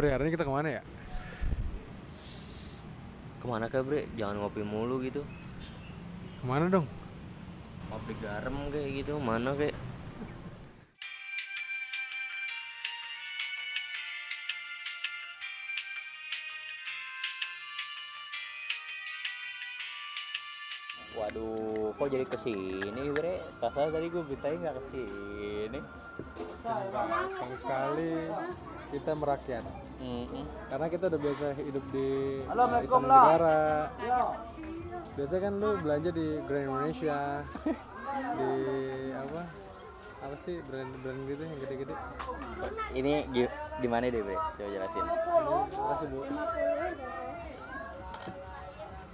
Bre, hari ini kita ke mana ya? Ke mana kah bre? Jangan ngopi mulu gitu Ke mana dong? Ngopi garam kayak gitu Mana kayak Waduh, kok jadi ke sini bre? Pasal tadi gue beritanya nggak ke sini. Sekali-sekali kita merakyat. Karena kita udah biasa hidup di uh, Istana Negara. Biasanya kan lu belanja di Grand Indonesia, di apa? Apa sih brand-brand gitu yang gede-gede? Ini gi- di mana deh bre? Coba jelasin. Ini makasih bu.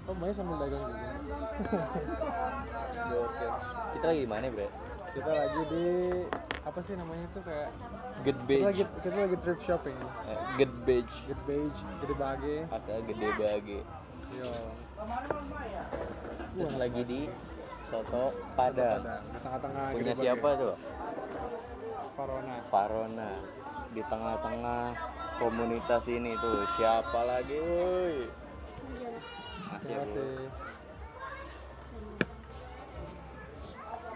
Oh, Maya sambil dagang juga. Kita lagi di mana bre? Kita lagi di apa sih namanya tuh kayak Good kita beach. lagi kita lagi thrift shopping. Eh, Good beach. Good beige, gede bage. Agak gede bagi. Yo. Terus lagi di soto padang. Ada di tengah-tengah Punya Gede Bage. siapa tuh? Farona. Farona. Di tengah-tengah komunitas ini tuh siapa lagi, woi? Masih Terima kasih.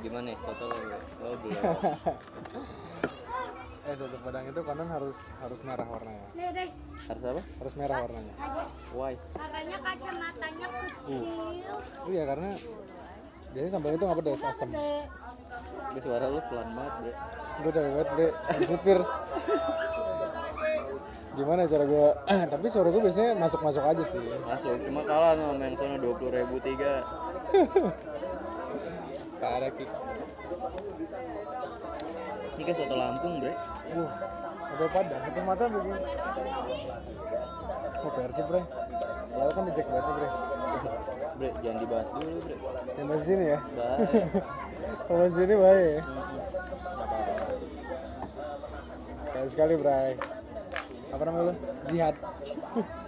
Gimana nih soto lo? Lo belum. Eh soto padang itu konon harus harus merah warnanya. Harus apa? Harus merah warnanya. Why? Katanya kacamatanya kecil. Iya karena jadi sambal itu nggak pedas asam. Ini suara lu pelan banget, Bre. Gue capek banget bre, supir. Gimana cara gue? Tapi suara gue biasanya masuk-masuk aja sih. Masuk, cuma kalah sama yang sana 20 ribu tiga. Tak ada kick. Ini kan soto Lampung, Bre. Wuh, ada padang. Itu mata begini. Oh Persib bre. Lalu kan dijek banget bre. Bre, jangan dibahas dulu, Bre. Yang di sini ya. Baik. Di sini ya. Nggak apa-apa. Sekali bray. Apa namanya lu? Jihad.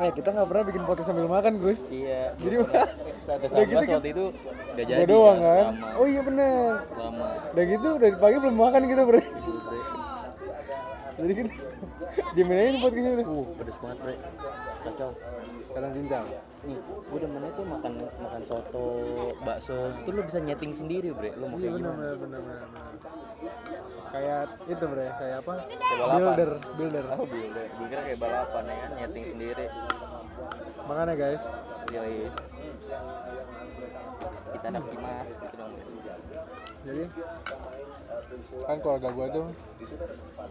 eh kita nggak pernah bikin podcast sambil makan Gus. Iya. Jadi Sate Udah gitu sambas kan- waktu itu udah jadi. doang kan. Lama. Oh iya bener. Lama. Udah gitu dari pagi belum makan gitu bre. Gitu, Bre. Jadi kita diemin aja podcastnya udah. Uh, pedes banget, Bre. Kacau. Kadang cincang. Nih, gue demennya tuh makan makan soto, bakso, itu lu bisa nyeting sendiri, Bre. Lu mau Iya kayak gimana? bener bener bener. bener. Kayak itu bre, kayak apa? Kayak. Builder, builder. Oh, builder. Gue kira kayak balapan ya kan, nyeting sendiri. Makanya guys, Yoi. Kita ada kimas gitu. Jadi kan keluarga gue tuh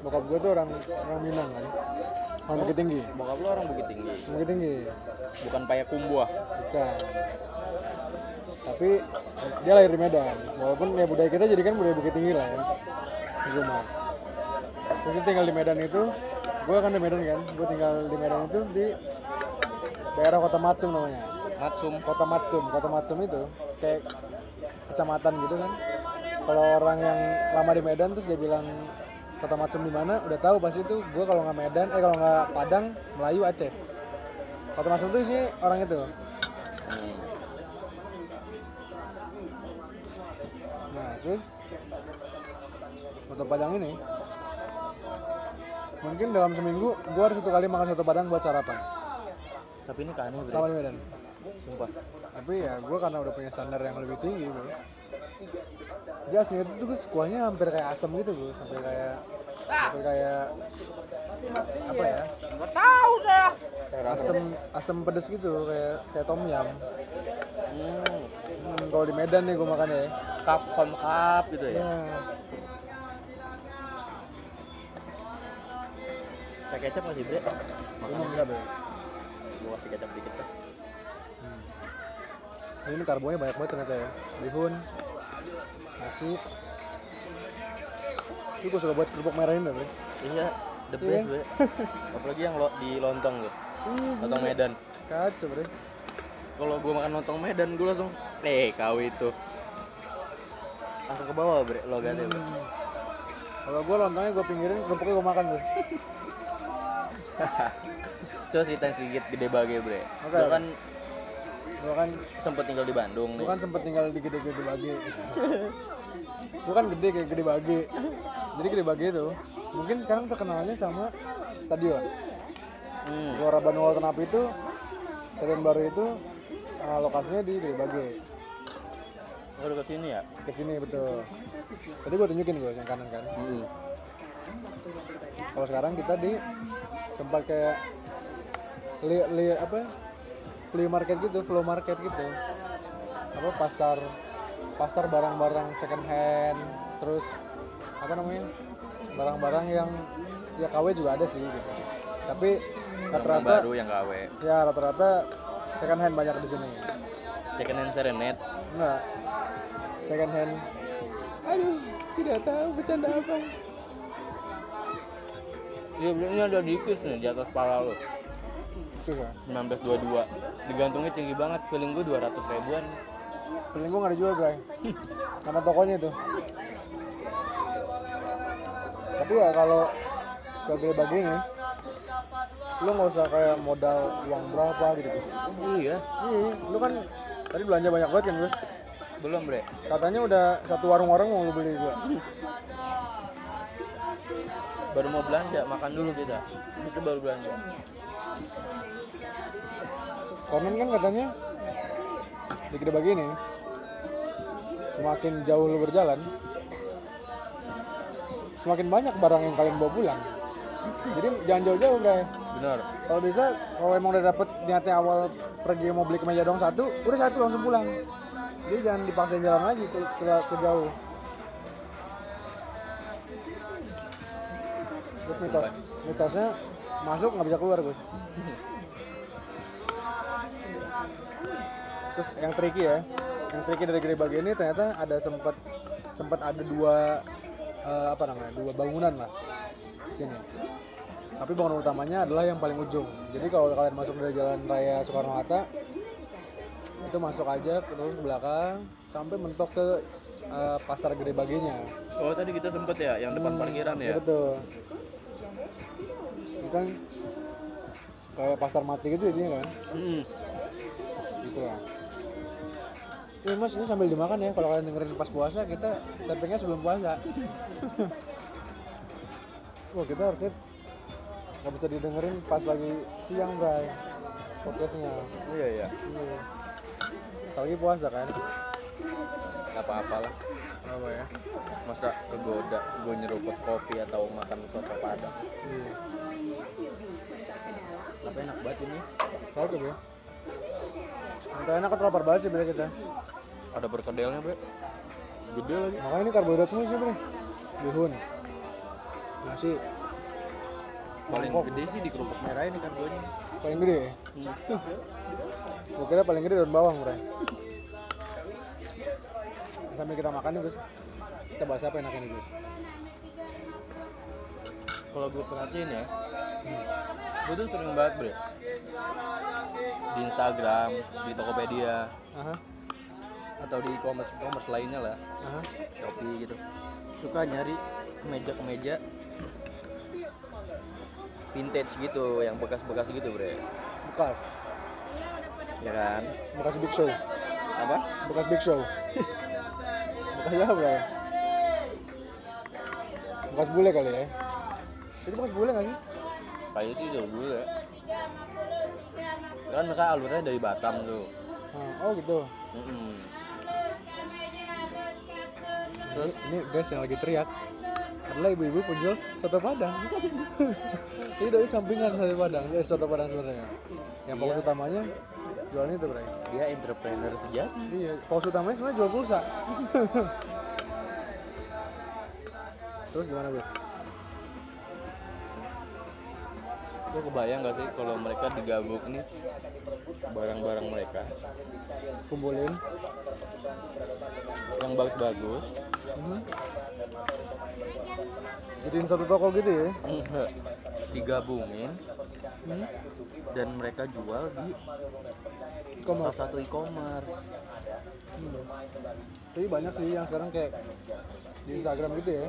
bokap gue tuh orang orang Minang kan? Orang Bukit Tinggi. Bokap lu orang Bukit Tinggi, Bukit Tinggi. Bukan Payakumbuh. bukan. Tapi dia lahir di Medan. Walaupun ya budaya kita jadi kan budaya Bukit Tinggi lah ya. Di rumah. Terus dia tinggal di Medan itu gue kan di Medan kan? Gue tinggal di Medan itu di daerah Kota Matsum namanya. Matsum. Kota Matsum. Kota Matsum itu kayak kecamatan gitu kan kalau orang yang lama di Medan terus dia bilang Kota Matsum di mana? Udah tahu pasti itu gue kalau nggak Medan eh kalau nggak Padang Melayu Aceh. Kota Matsum itu sih orang itu. Nah terus Soto Padang ini mungkin dalam seminggu gue harus satu kali makan soto Padang buat sarapan. Tapi ini aneh, Bre. selama di Medan? Sumpah. tapi ya gue karena udah punya standar yang lebih tinggi bro jelas nih itu tuh kuahnya hampir kayak asam gitu bro sampai kayak sampai kayak apa ya Enggak tahu saya. asam asam pedes gitu kayak kayak tom yum Hmm. hmm, kalau di Medan nih gue makan ya Cup con cup gitu ya. ya Pakai kecap masih, Bre. Makan enggak bro gua kasih kecap dikit dah. ini karbonya banyak banget ternyata ya bihun nasi itu gue suka buat kerupuk merah ini bro Iya, the Iya. best, Bre. Apalagi yang lo di lontong tuh. Ih, Lontong Medan. kacau bro Kalau gua makan lontong Medan, gua langsung eh kau itu. Langsung ke bawah, Bre, logatnya, Bre. Hmm. Kalau gue lontongnya gue pinggirin, kerupuknya gue makan tuh. Coba ceritain sedikit gede bage, Bre. Oke. Gua kan Gue kan, sempet tinggal di Bandung gue nih. kan sempet tinggal di gede-gede bage. gue kan gede kayak gede bage. Jadi gede bage itu mungkin sekarang terkenalnya sama stadion hmm. Lautan Api itu stadion baru itu uh, lokasinya di Gede Bage Oh, dekat sini ya ke sini betul tadi gue tunjukin gue yang kanan kan hmm. kalau sekarang kita di tempat kayak li, li apa flea market gitu flow market gitu. Apa pasar pasar barang-barang second hand terus apa namanya barang-barang yang ya KW juga ada sih gitu. Tapi rata-rata baru yang KW ya rata-rata second hand banyak di sini. Second hand serenet enggak. Second hand. Aduh tidak tahu bercanda apa. Bro, ini ada dikis nih di atas kepala lo. Susah 1922. Digantungnya tinggi banget. Feeling gue 200 ribuan. Feeling gue gak dijual, Bray. Nama tokonya itu. Tapi ya kalau ke gede begini, lu nggak usah kayak modal uang berapa gitu, Gus. Iya. Iya, lu kan tadi belanja banyak banget kan, Gus. Belum, Bre. Katanya udah satu warung-warung mau lu beli gua. Baru mau belanja, makan dulu kita. Itu baru belanja. Konon kan katanya di gede begini, semakin jauh lu berjalan, semakin banyak barang yang kalian bawa pulang. Jadi jangan jauh-jauh, Bray. Benar. Kalau bisa, kalau emang udah dapet niatnya awal pergi mau beli kemeja dong satu, udah satu langsung pulang. Jadi jangan dipaksain jalan lagi ke, ke, ke jauh. Terus mitos, mitosnya masuk nggak bisa keluar gus. Terus yang tricky ya, yang tricky dari gede bagian ini ternyata ada sempat sempat ada dua eh, apa namanya dua bangunan lah di sini. Tapi bangunan utamanya adalah yang paling ujung. Jadi kalau kalian masuk dari jalan raya Soekarno Hatta, itu masuk aja terus ke belakang sampai mentok ke eh, pasar gede baginya. Oh, tadi kita sempet ya yang depan parkiran ya. Iya, betul. Ini kan kayak pasar mati gitu jadinya kan. Hmm. Gitu lah. Ini mas ini sambil dimakan ya. Kalau kalian dengerin pas puasa kita tempengnya sebelum puasa. Wah kita harusnya nggak bisa didengerin pas lagi siang bray podcastnya. Iya, iya. Iya. Apalagi puasa kan. Gak apa-apalah. Apa ya? Masa kegoda gue nyeruput kopi atau makan soto padang. Iya. Tapi enak banget ini. Cakep ya. Entah enak atau lapar banget sih bila kita. Ada perkedelnya, Bre. Gede lagi. Makanya ini karbohidrat semua sih bre. Bihun. Nasi. Paling Mangkok. gede sih di kerupuk merah ini kan gue Paling gede ya? Hmm. Gue kira paling gede daun bawang bre. Sambil kita makan nih Gus. Kita bahas apa enaknya nih Gus? Kalau gue perhatiin ya, gue tuh sering banget bre di Instagram, di Tokopedia, Aha. atau di e-commerce e-commerce lainnya lah, Aha. Shopee gitu. Suka nyari kemeja-kemeja vintage gitu, yang bekas-bekas gitu bre, Bekas. ya kan? Bekas Big Show. Apa? Bekas Big Show. Bekas apa bre? Bekas bule kali ya? Itu bekas bule gak sih? Kayak sih jauh dulu ya. Kan mereka alurnya dari Batam tuh. Ah, oh gitu. Mm-mm. Terus ini guys yang lagi teriak adalah ibu-ibu penjual soto padang. Ini dari sampingan soto padang, eh soto padang sebenarnya. Yang fokus Iya. utamanya jualan itu, Bray. Dia entrepreneur sejati. Iya, fokus utamanya sebenarnya jual pulsa. Terus gimana, Gus? Gue kebayang gak sih kalau mereka digabung nih barang-barang mereka Kumpulin. yang bagus-bagus Mhm. Jadiin satu toko gitu ya? digabungin Hmm. dan mereka jual di salah E-commerce. satu e-commerce. Hmm. Tapi banyak sih yang sekarang kayak di Instagram gitu ya.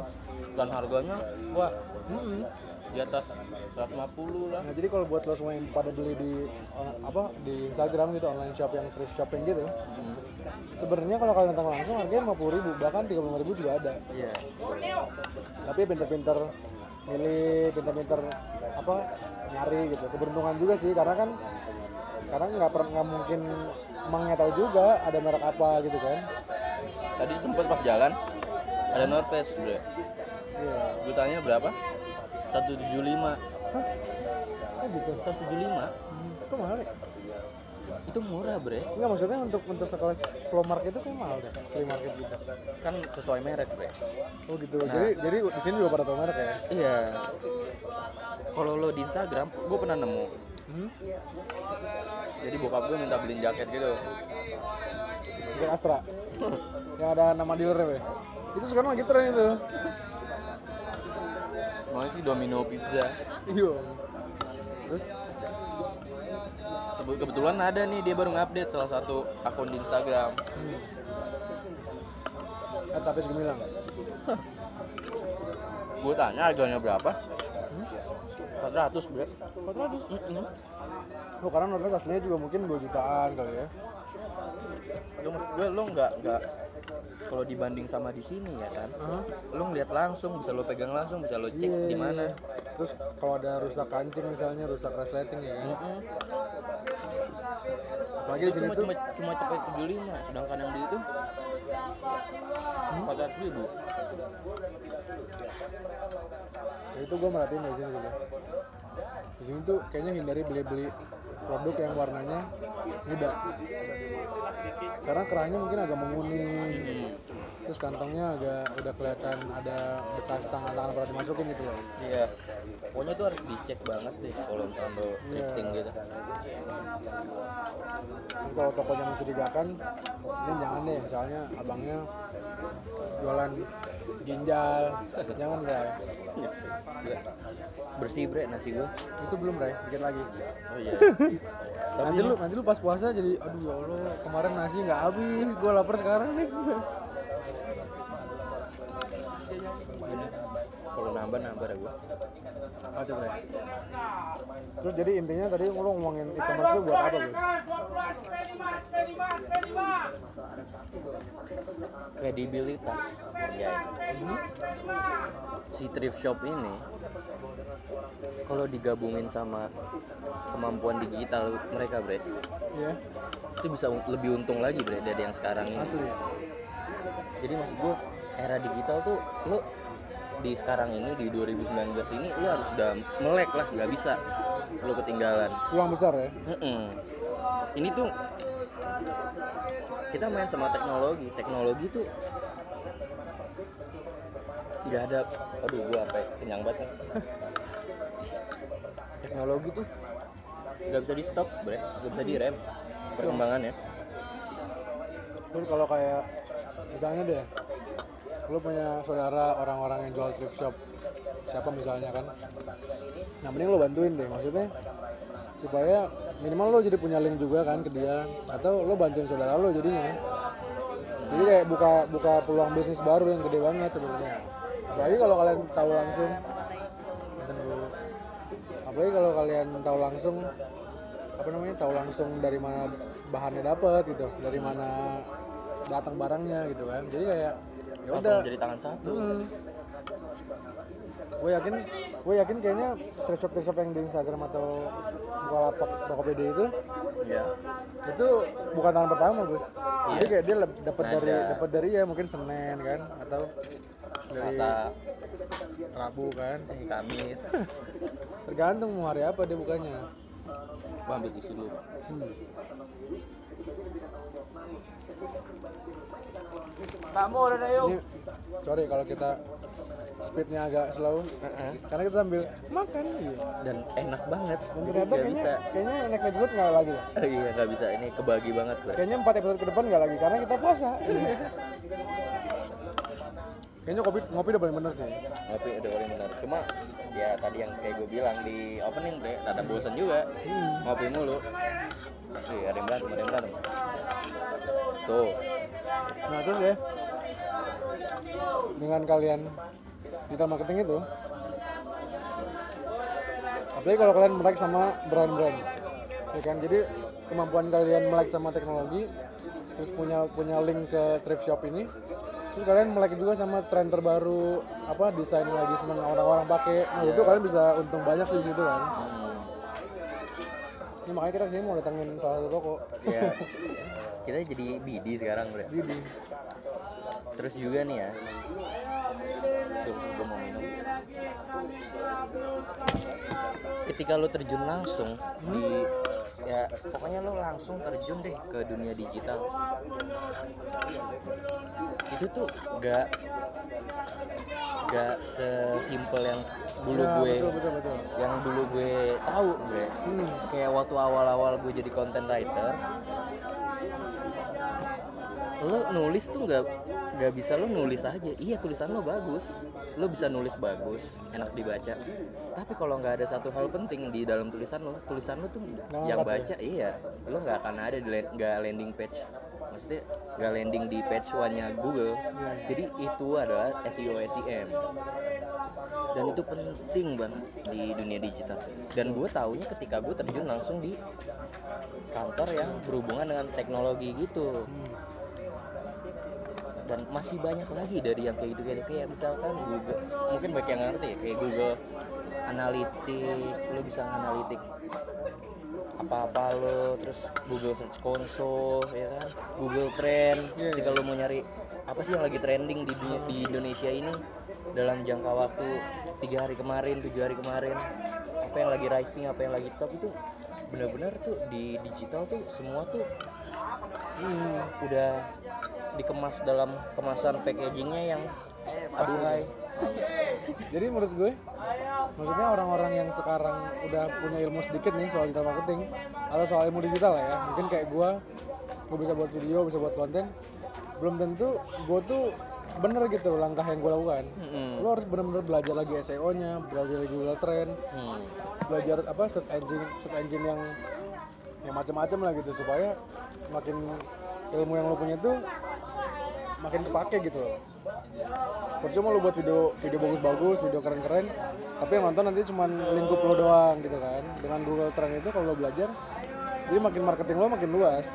Dan harganya wah Hmm. Di atas 150 lah. Nah jadi kalau buat lo semua yang pada beli di on- apa di Instagram gitu online shop yang thrift shopping gitu, Hmm. sebenarnya kalau kalian datang langsung harganya lima puluh ribu bahkan tiga puluh ribu juga ada. Iya. Tapi ya pinter-pinter milih pinter-pinter apa nyari gitu keberuntungan juga sih karena kan karena nggak pernah nggak mungkin emangnya tahu juga ada merek apa gitu kan Tadi sempet pas jalan ada North Face, iya Gue tanya berapa? 175. oh gitu 175 hmm, kok mahal ya itu murah, Bre. Enggak maksudnya untuk untuk sekelas flow market itu kayak mahal deh flea market gitu Kan sesuai merek, Bre. oh gitu jadi jadi di sini juga pada tahu merek ya Iya. Kalau lo di Instagram, gue pernah nemu. hmm? Jadi bokap gue minta beliin jaket gitu. Bukan Astra yang ada nama dealernya Be. itu sekarang lagi tren itu Mau sih Domino Pizza. iya terus Kebe- Kebetulan ada nih dia baru ngupdate salah satu akun di Instagram. eh tapi segemilang Gue tanya harganya berapa? 400 bre. 400 Mm-mm. oh karena Norvege aslinya juga mungkin 2 jutaan kali ya maksud gue lo nggak nggak kalau dibanding sama di sini ya kan, Hah? lo ngeliat langsung, bisa lo pegang langsung, bisa lo cek Iya, di iya, mana. iya. terus kalau ada rusak kancing misalnya rusak resleting ya kan Mm-mm. apalagi di sini cuma tuh cuma cuma cepet 75, sedangkan yang di itu Hmm? 400 ribu. ya itu gue merhatiin di sini juga di sini tuh kayaknya hindari beli-beli produk yang warnanya muda karena kerahnya mungkin agak menguning terus kantongnya agak udah kelihatan ada bekas tangan-tangan pernah dimasukin gitu loh Iya. Pokoknya tuh harus dicek banget deh kalau misalnya lo drifting gitu. Terus kalau tokonya mencurigakan ini jangan deh misalnya abangnya jualan ginjal jangan Bray Bersih bre nasi gue. itu belum Bray dikit lagi Oh iya. nanti lu nanti lu pas puasa jadi aduh ya Allah kemarin nasi nggak habis gue lapar sekarang nih Kalau nambah nambah dah gue. Ah, coba ya. Terus jadi intinya tadi lu ngomongin e-commerce itu buat apa Gus? Kredibilitas. Ya. Si thrift shop ini kalau digabungin sama kemampuan digital mereka bre Iya, itu bisa un- lebih untung lagi bre dari yang sekarang ini asli. jadi maksud gue era digital tuh lo di sekarang ini di 2019 ini lo harus udah melek lah nggak bisa lo ketinggalan Uang besar ya. Mm-mm. ini tuh kita main sama teknologi. Teknologi tuh nggak ada aduh gua apa kenyang banget nih. Teknologi tuh nggak bisa di stop bre. Nggak bisa direm perkembangannya. Terus kalau kayak misalnya deh, lu punya saudara orang-orang yang jual thrift shop, siapa misalnya kan? Nah mending lo bantuin deh, maksudnya supaya minimal lo jadi punya link juga kan ke dia, atau lo bantuin saudara lo jadinya. Jadi kayak buka buka peluang bisnis baru yang gede banget sebenarnya. Apalagi kalau kalian tahu langsung, apalagi kalau kalian tahu langsung apa namanya tahu langsung dari mana bahannya dapat gitu dari mana datang barangnya gitu kan jadi kayak ya udah jadi tangan satu hmm. Gue yakin gue yakin kayaknya thrift shop thrift shop yang di Instagram atau Bukalapak Tokopedia itu ya itu bukan tangan pertama Gus. Jadi kayak dia dapat Ada. dari dapat dari ya mungkin Senin kan atau dari Selasa. Rabu kan. Eh, Kamis. Tergantung mau hari apa dia bukanya. Gua ambil tisu dulu. Pak. hmm. ini sorry kalau kita speednya agak slow. Heeh. karena kita sambil makan gitu. dan enak banget. Dan Jadi ternyata kayaknya bisa. kayaknya next episode nggak lagi ya Eh, iya nggak bisa. Ini kebagi banget bre kayaknya empat episode ke depan nggak lagi karena kita puasa. Kayaknya kopi ngopi udah paling bener sih. Ngopi udah paling benar cuma ya tadi yang kayak gue bilang di opening bre rada bosan juga. Hmm. ngopi mulu. Wih, ada yang berantem ada yang berantem. Tuh. Nah terus ya. Dengan kalian digital marketing itu. Apalagi kalau kalian melek sama brand-brand. Ya kan? Jadi kemampuan kalian melek sama teknologi terus punya punya link ke thrift shop ini terus kalian melek juga sama tren terbaru apa desain lagi seneng orang-orang pakai. Nah Iya. itu kalian bisa untung banyak di situ kan? Hmm. ini makanya kita ke sini mau datengin salah satu toko. Ya kita jadi BD sekarang bro Jadi terus juga nih ya ketika lo terjun langsung di ya pokoknya lo langsung terjun deh ke dunia digital. Itu tuh gak gak sesimpel yang dulu Ya, gue betul betul betul. yang dulu gue tahu bre. Hmm. kayak waktu awal-awal gue jadi content writer lo nulis tuh nggak nggak bisa lo nulis aja. Iya tulisan lo bagus. Lo bisa nulis bagus enak dibaca. Tapi kalau nggak ada satu hal penting di dalam tulisan lo tulisan lo tuh Nggak yang ngangkat baca iya. Lo nggak akan ada di nggak landing page. Maksudnya nggak landing di page one nya Google. Iya, jadi itu adalah SEO SEM dan itu penting banget di dunia digital. Dan gue taunya ketika gue terjun langsung di kantor yang berhubungan dengan teknologi gitu. Hmm. Dan masih banyak lagi dari yang kayak gitu. Kayak kayak misalkan Google mungkin banyak yang ngerti ya, kayak Google Analytics lo bisa analitik apa-apa lo terus Google Search Console ya kan? Google Trend Iya, ketika lo mau nyari apa sih yang lagi trending di di Indonesia ini dalam jangka waktu tiga hari kemarin tujuh hari kemarin apa yang lagi rising apa yang lagi top itu benar-benar tuh di digital tuh semua tuh Hmm. udah dikemas dalam kemasan packagingnya yang aduhai Jadi menurut gue, maksudnya orang-orang yang sekarang udah punya ilmu sedikit nih soal digital marketing atau soal ilmu digital lah ya, mungkin kayak gue, gue bisa buat video, bisa buat konten, belum tentu gue tuh bener gitu langkah yang gue lakukan. Mm-mm. Lo harus bener-bener belajar lagi SEO-nya, belajar lagi Google Trend, Hmm. belajar apa search engine, search engine yang yang macam-macam lah gitu supaya makin ilmu yang lo punya tuh makin kepake gitu loh. Percuma lo buat video video bagus-bagus, video keren-keren, tapi yang nonton nanti cuma lingkup lo doang gitu kan. Dengan Google Trend itu kalau lo belajar, jadi makin marketing lo makin luas.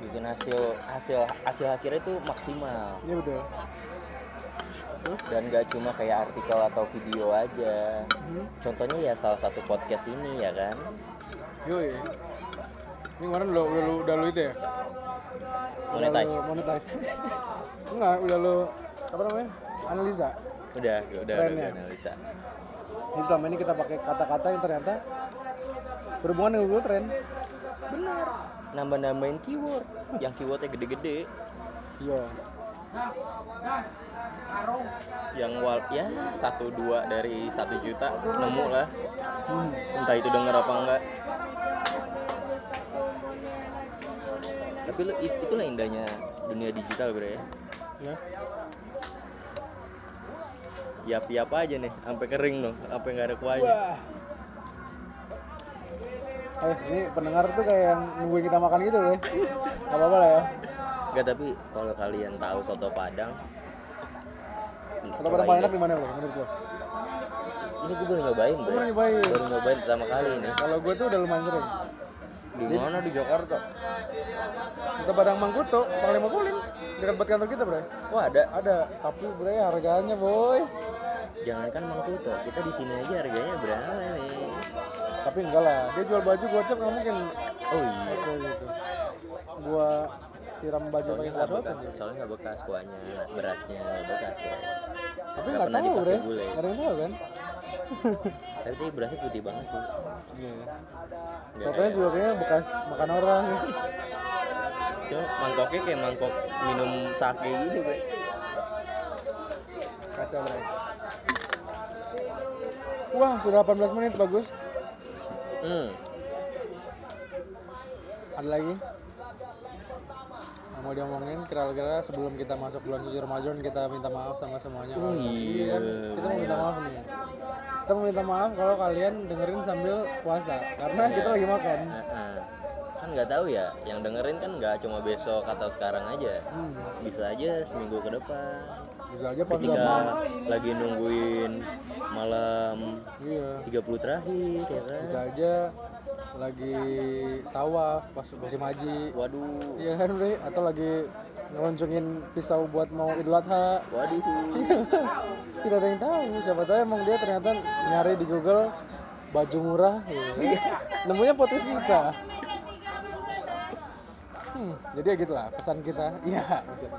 Bikin hasil hasil hasil akhirnya itu maksimal Iya betul. dan gak cuma kayak artikel atau video aja Hmm. contohnya ya salah satu podcast ini ya kan Yoi. Ini kemarin udah, udah, lu, udah lu itu ya? Udah monetize lu monetize. Enggak, udah lu apa namanya? Analisa. udah udah udah, udah ya? analisa Jadi selama ini kita pakai kata-kata yang ternyata berhubungan dengan Google Trend. benar nambah nambahin keyword yang keywordnya gede-gede Iya. yang wal ya satu dua dari satu juta nemu lah Hmm. entah itu denger apa enggak tapi lu, it- itulah indahnya dunia digital bro ya Ya. yap yap aja nih sampai kering loh sampai nggak ada kuahnya Wah. Eh, ini pendengar tuh kayak yang nungguin kita makan gitu loh. Gak apa-apa lah ya. Enggak tapi kalau kalian tahu soto padang Atau cobain pada paling enak di mana bro menurut lo? ini gue baru nyobain bro pernah nyobain? baru nyobain sama kali ini Kalau gue tuh udah lumayan sering. di mana di Jakarta Kita Padang Mangkuto, Panglima Polim, dekat buat kantor kita bro. wah ada Ada, tapi bro harganya boy. jangankan mangkuto kita di sini aja harganya berapa nih Tapi enggak lah, dia jual baju gocap nggak mungkin. oh iya Kayak gitu. Gua siram baju pakai nggak bekas soalnya nggak bekas kuahnya berasnya nggak bekas ya Tapi Nggak tahu nggak ada yang tahu kan? tapi tadi berasnya putih banget sih Iya. Nggak Soalnya juga kayaknya bekas makan orang. Cuma mangkoknya kayak mangkok minum sake gitu gue Kacau bro. Wah, sudah 18 menit bagus. Hmm Ada lagi? Yang mau diomongin kira-kira sebelum kita masuk bulan suci Ramadan kita minta maaf sama semuanya. Oh iya, Kita mau minta maaf nih. Kita mau minta maaf kalau kalian dengerin sambil puasa karena kita lagi makan. Kan nggak tahu ya yang dengerin kan nggak cuma besok atau sekarang aja Hmm, bisa aja seminggu ke depan ketika lagi nungguin malam Iya. 30 terakhir ya kan Bisa aja lagi tawaf pas musim haji. waduh Iya kan, Bre? Atau lagi ngeluncungin pisau buat mau idul adha waduh tidak ada yang tahu siapa tahu emang dia ternyata nyari di Google baju murah gitu. nemunya podcast kita hmm, jadi ya gitulah pesan kita iya pesan kita.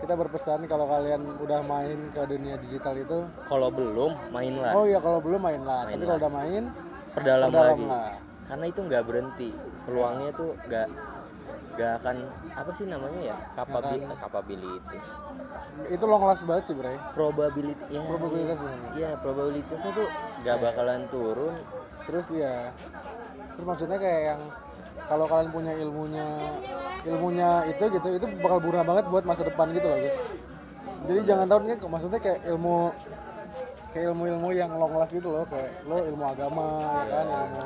Kita berpesan kalau kalian udah main ke dunia digital itu. Kalau belum main lah. Oh iya kalau belum main lah. Main tapi kalau udah main perdalam perdalam lagi. lah. karena itu nggak berhenti. Peluangnya tuh nggak nggak akan apa sih namanya ya? Kapabil capabilities itu long last banget sih bre. Probability ya. Probabilitas gimana ya probabilitasnya tuh nggak bakalan turun. Terus ya terus maksudnya kayak yang kalau kalian punya ilmunya ilmunya itu gitu itu bakal berguna banget buat masa depan gitu loh guys. Jadi jangan tahu nih maksudnya kayak ilmu kayak ilmu-ilmu yang long last gitu loh. Kayak lo ilmu agama ya kan ilmu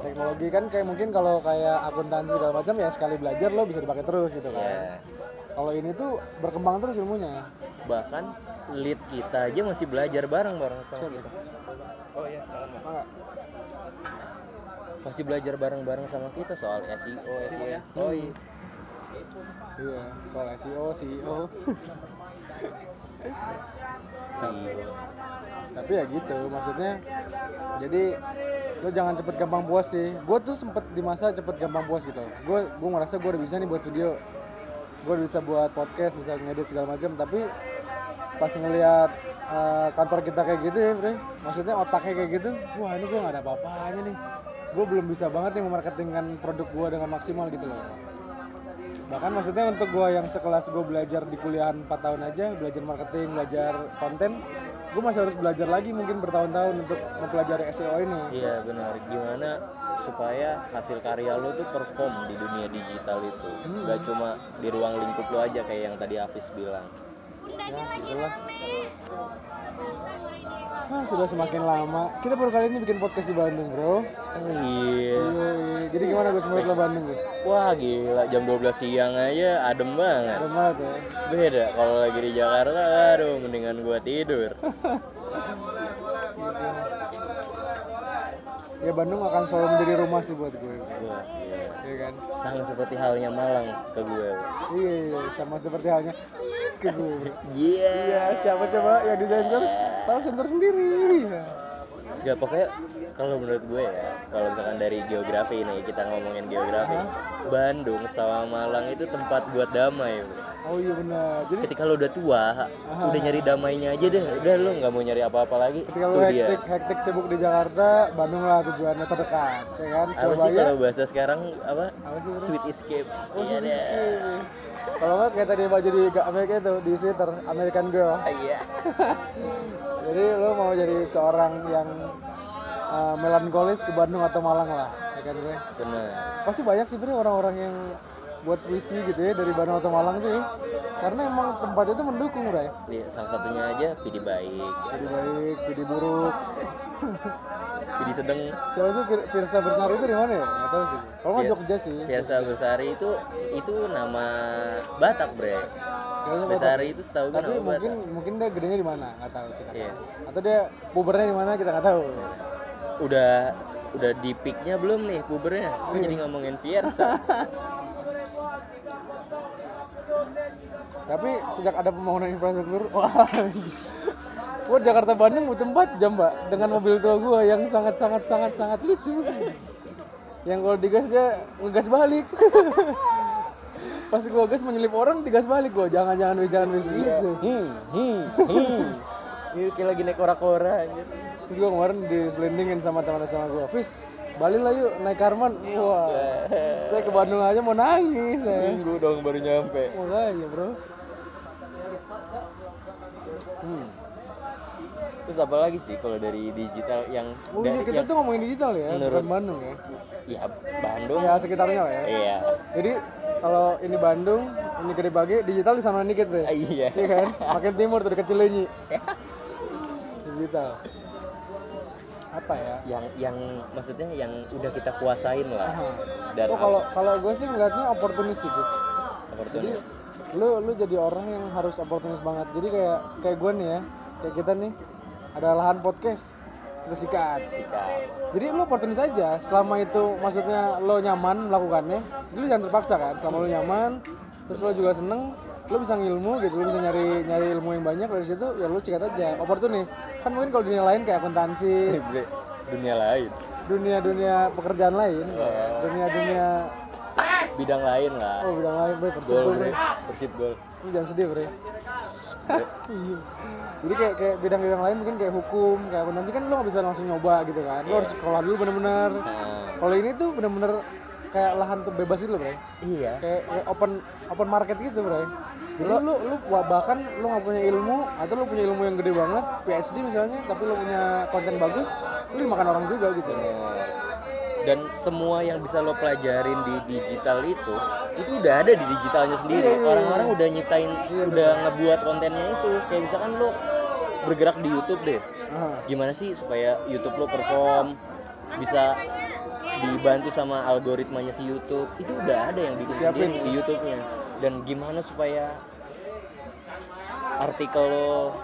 teknologi. Kan kayak mungkin kalau kayak akuntansi segala macam ya sekali belajar lo bisa dipakai terus gitu kan. Ya kalau ini tuh berkembang terus ilmunya. Bahkan lead kita aja masih belajar bareng bareng sama kita. Oh iya sekarang Masih belajar bareng bareng sama kita soal SEO SEO oh iya. Iya soal SEO CEO SEO tapi ya gitu maksudnya jadi lo jangan cepet gampang puas sih. Gue tuh sempet di masa cepet gampang puas gitu. Gue gue ngerasa gue udah bisa nih buat video. Gue udah bisa buat podcast bisa ngedit segala macam tapi pas ngelihat eh, kantor kita kayak gitu ya bre. Maksudnya otaknya kayak gitu wah ini gue nggak ada apa-apanya nih gue belum bisa banget nih memarketingkan produk gue dengan maksimal gitu loh bahkan maksudnya untuk gue yang sekelas gue belajar di kuliahan 4 tahun aja belajar marketing belajar konten gue masih harus belajar lagi mungkin bertahun-tahun untuk mempelajari SEO ini Iya benar. Gimana supaya hasil karya lo tuh perform di dunia digital itu, nggak cuma di ruang lingkup lo aja kayak yang tadi Hafiz bilang. Lagi itulah. rame. ah, sudah semakin lama kita baru kali ini bikin podcast di Bandung bro Oh iya. Jadi gimana Gus menurut lo Bandung Gus Wah gila jam 12 siang aja adem banget. Adem banget ya Beda kalau lagi di Jakarta, aduh mendingan gua tidur. ya Bandung akan selalu menjadi rumah sih buat gue Wah iya. Iya kan Sama seperti halnya Malang ke gue. iya iya sama seperti halnya ke gue Iya. Iya, siapa coba yang disensor? Tahu sensor sendiri. Ya pokoknya kalau menurut gue ya, kalau misalkan dari geografi ini kita ngomongin geografi, Bandung sama Malang itu tempat buat damai. Bro. Oh iya benar. Jadi Ketika lo udah tua, udah nyari damainya aja deh. Udah lo nggak mau nyari apa-apa lagi. ketika lu Tuh dia. hektik, hektik sibuk di Jakarta, Bandung lah tujuannya terdekat, ya kan? Apa sih Surabaya. kalau bahasa sekarang apa? Apa sih? Sweet escape. Oh, Iya sih, deh. Kalau nggak kayak tadi baju di Amerika itu di Twitter, American Girl. Iya. Jadi lo mau jadi seorang yang uh, melankolis ke Bandung atau Malang lah, ya kan bre? Benar. Pasti banyak sih bre orang-orang yang buat puisi gitu ya dari Bandung atau Malang tuh ya. Karena emang tempat itu mendukung bre. Iya, salah satunya aja Pidi baik, Jadi baik, jadi buruk. Pidi sedang. Siapa tuh Fir- Firsa Bersari itu di mana ya? Nggak tahu sih. Kalau nggak Jogja sih. Fiersa Bersari itu itu nama Batak, Bre. Besari itu setahu gue Tapi nama mungkin Batak. mungkin dia gedenya di mana? Nggak tahu kita. Iya. Atau dia pubernya di mana kita nggak tahu. Udah udah di peaknya belum nih pubernya? Kok jadi ngomongin Fiersa? Tapi sejak ada pembangunan infrastruktur, wah, gua Jakarta Bandung butuh 4 jam, Mbak, dengan mobil tua gua yang sangat sangat sangat sangat lucu. Yang kalau digas dia ngegas balik. Pas gua gas menyelip orang digas balik gua. Jangan jangan wis jangan wis gitu. hmm, hmm, hmm. Ini kayak lagi naik kora-kora anjir. Terus gua kemarin diselindingin sama teman sama gua. Fis, balik lah yuk naik Karman. Wah. Saya ke Bandung aja mau nangis saya. Minggu dong baru nyampe. Makanya, Bro. Hmm. Terus apa lagi sih kalau dari digital yang Oh dari iya, kita yang- tuh ngomongin digital ya, Menurut- Bandung ya. ya Bandung? Ya sekitarnya lah ya. Iya. Jadi kalau ini Bandung, ini Gede Bage, digital di sana dikit deh. Iya. Iya kan? Makin timur tuh dekat Cileunyi. digital. Apa ya? Yang yang maksudnya yang udah kita kuasain lah. Dan Oh kalau kalau gue sih ngeliatnya oportunis sih, Gus. Jadi opportunis. Lu lu jadi orang yang harus oportunis banget. Jadi kayak kayak gue nih ya, kayak kita nih ada lahan podcast kita sikat. Sikap. Jadi lu oportunis aja. Selama itu maksudnya lo nyaman melakukannya, jadi lu jangan terpaksa kan. Selama lu nyaman, terus lo juga seneng lo bisa ngilmu gitu lo bisa nyari nyari ilmu yang banyak dari situ ya lo cikat aja oportunis kan mungkin kalau dunia lain kayak akuntansi dunia lain dunia dunia pekerjaan lain dunia dunia bidang lain lah. Oh bidang lain bre. Persib gol bre. Bre. Persib gol Lu jangan sedih bre. Iya. Jadi kayak kayak bidang-bidang lain mungkin kayak hukum kayak akuntansi kan lo nggak bisa langsung nyoba gitu kan. Lo harus sekolah dulu bener-bener. Nah, kalau ini tuh bener-bener kayak lahan tuh bebas gitu loh bre. Iya. Kayak, kayak open open market gitu bro jadi lu lu bahkan lu nggak punya ilmu atau lu punya ilmu yang gede banget PhD misalnya tapi lu punya konten bagus lu dimakan orang juga gitu. Bener. Dan semua yang bisa lo pelajarin di digital itu itu udah ada di digitalnya sendiri. Iya, iya, orang-orang udah nyiptain udah ngebuat kontennya itu. Kayak misalkan lo bergerak di YouTube deh. Gimana sih supaya YouTube lo perform? Bisa dibantu sama algoritmanya si YouTube. Itu udah ada yang bikin Siapin. sendiri di YouTube-nya. Dan gimana supaya artikel lo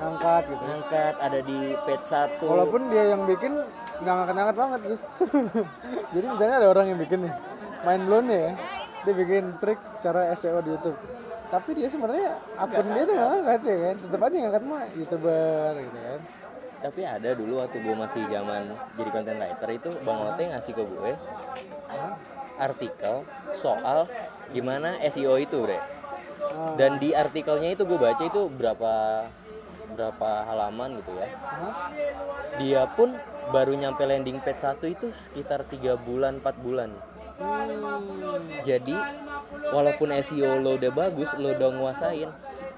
ngangkat gitu ngangkat ada di page 1 walaupun dia yang bikin nggak ngangkat-ngangkat banget guys jadi misalnya ada orang yang bikin nih main blown ya dia bikin trik cara SEO di YouTube. Tapi dia sebenarnya akun dia tuh nggak ngangkat ya kan? Tetap aja ngangkat mah youtuber gitu kan. Tapi ada dulu waktu gue masih zaman jadi content writer itu bang Ote ngasih ke gue artikel soal gimana SEO itu bre. Ah, dan di artikelnya itu gue baca itu berapa berapa halaman gitu ya dia pun baru nyampe landing page satu itu sekitar tiga bulan 4 bulan Hmm. jadi walaupun SEO lo udah bagus lo udah nguasain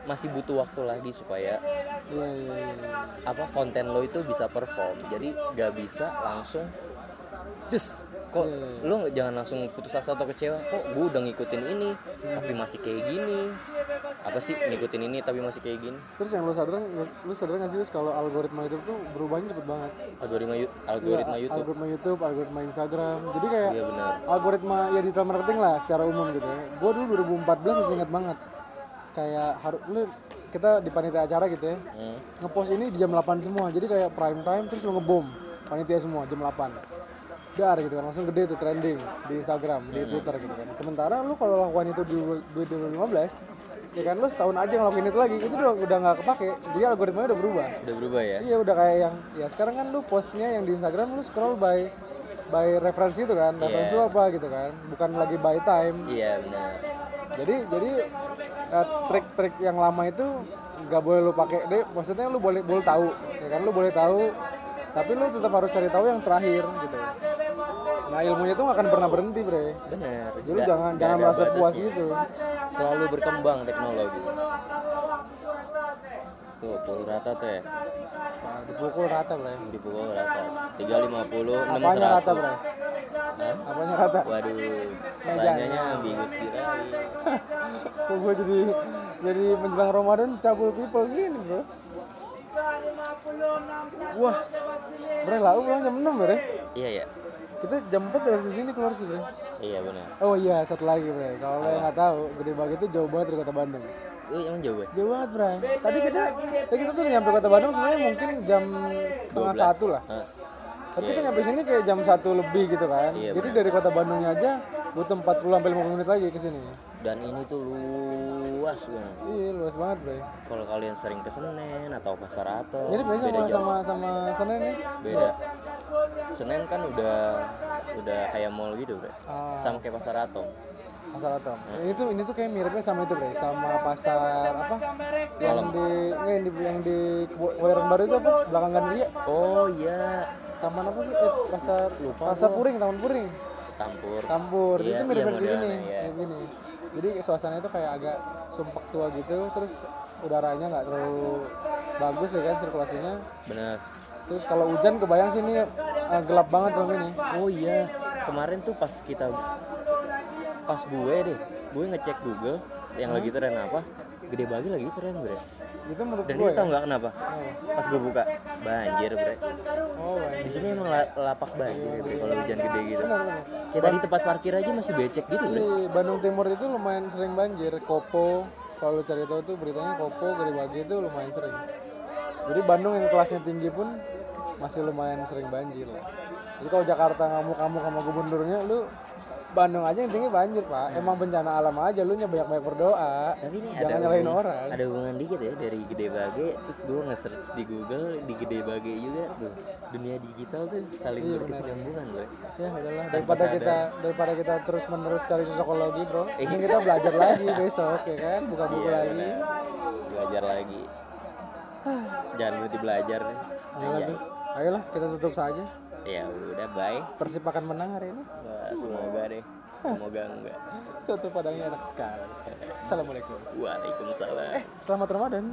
masih butuh waktu lagi supaya iya. apa konten lo itu bisa perform jadi gak bisa langsung des kok Iya. lo jangan langsung putus asa atau kecewa kok gue udah ngikutin ini tapi masih kayak gini apa sih ngikutin ini tapi masih kayak gini Terus yang lu sadar, lu sadar nggak sih Yus, kalau algoritma YouTube tuh berubahnya cepet banget. algoritma algoritma Iya, YouTube Algoritma YouTube, algoritma Instagram. Jadi kayak iya benar algoritma ya digital marketing lah secara umum gitu ya. Gue dulu 2014 masih ingat banget. Kayak harus lu kita di panitia acara gitu ya. Hmm. Ngepost ini di jam 8 semua. Jadi kayak prime time terus lu ngebom panitia semua jam 8. Dar gitu kan langsung gede tuh trending di Instagram, di Twitter gitu kan. Sementara lu kalau lakukan itu di 2015 ya kan lu setahun aja ngelakuin itu lagi. Itu udah udah nggak kepake. Jadi algoritmanya udah berubah. Udah berubah ya? Iya udah kayak yang ya sekarang kan lu postnya yang di Instagram lu scroll by by referensi itu kan. Referensi Iya. lu apa gitu kan. Bukan lagi by time. Iya benar. Jadi jadi eh, trik-trik yang lama itu nggak boleh lu pakai. Deh maksudnya lu boleh boleh tahu. Ya kan lu boleh tahu. Tapi lu tetap harus cari tahu yang terakhir gitu. Nah ilmunya tuh nggak akan pernah berhenti bre. Benar. Jadi Nggak- jangan nggak jangan merasa puas gitu selalu berkembang teknologi. Tuh pukul rata tuh ya nah, dipukul rata bre. Dipukul rata. 350 600 apanya rata bre? Hah? apanya rata? Waduh tanyanya ambigu sekali. Kok gue jadi jadi menjelang Ramadan cabul people gini bro Wah Bre lau pulang jam 6 bre. Iya ya Kita jam 4 dari sini keluar sih bre. Iya benar Oh iya satu lagi bre. Kalau lo yang nggak tahu Gede Bagi itu jauh banget dari kota Bandung. Eh emang jauh ya Jauh banget bre. Tadi kita Tadi kita tuh nyampe kota Bandung sebenarnya mungkin jam setengah 12. satu lah? Tapi kita nyampe sini kayak jam satu lebih gitu kan. Iya, Jadi dari kota Bandungnya aja butuh 40 sampai 50 menit lagi ke sini. Dan ini tuh luas banget Iya luas banget bre. Kalau kalian sering ke Senen atau Pasar Atom Mirip beda sama, jauh. sama, sama Senen nih? beda Senen kan udah udah kayak mall gitu bre Ah. sama kayak Pasar Atom Pasar Atom. Ini tuh ini tuh kayak miripnya sama itu, Bre. Sama pasar apa? Yang di enggak yang di yang di Kebayoran Baru itu apa? Belakang Gandaria. oh iya Taman apa sih? Eh, pasar Pasar Puring, Taman Puring. Tampur Campur. Iya, itu mirip-mirip iya, gini, iya. kayak gini. Jadi suasananya tuh kayak agak sumpek tua gitu, terus udaranya nggak terlalu bagus ya kan sirkulasinya. bener Terus kalau hujan kebayang sih ini eh, gelap banget dong ini. Oh iya, kemarin tuh pas kita pas gue deh, gue ngecek Google yang lagi tren apa, gede bagi lagi tren bre. Itu menurut Dan gue ini ya. tau nggak kenapa? Kenapa? Pas gue buka banjir bre. Oh, Di baik. sini emang la- lapak banjir ya bre kalau hujan gede gitu. Benar, benar. Kita di tempat parkir aja masih becek gitu bre. Di Bandung Timur itu lumayan sering banjir. Kopo, kalau cari tahu tuh beritanya Kopo, Bagi itu lumayan sering. Jadi Bandung yang kelasnya tinggi pun masih lumayan sering banjir lah. Jadi kalau Jakarta ngamuk-ngamuk sama gubernurnya, lu Bandung aja intinya banjir pak. Emang bencana alam aja lu nya banyak banyak berdoa. Tapi ini jangan ada nyalain orang. ada hubungan dikit ya dari Gede Bage terus gue nge-search di Google di Gede Bage juga tuh. Dunia digital tuh saling Iya, berkesinambungan bro. Ya udahlah. Daripada sadar. kita daripada kita terus menerus cari psikologi bro Iya. ini kita belajar lagi besok ya kan? Buka buku Iya, lagi. benar. belajar lagi. Jangan berhenti belajar. Nih Ayolah, kita tutup saja. Ya udah bye. Persib akan menang hari ini. Wah, semoga deh. Semoga enggak. Soto padangnya enak sekali. Assalamualaikum. Waalaikumsalam. Selamat Ramadan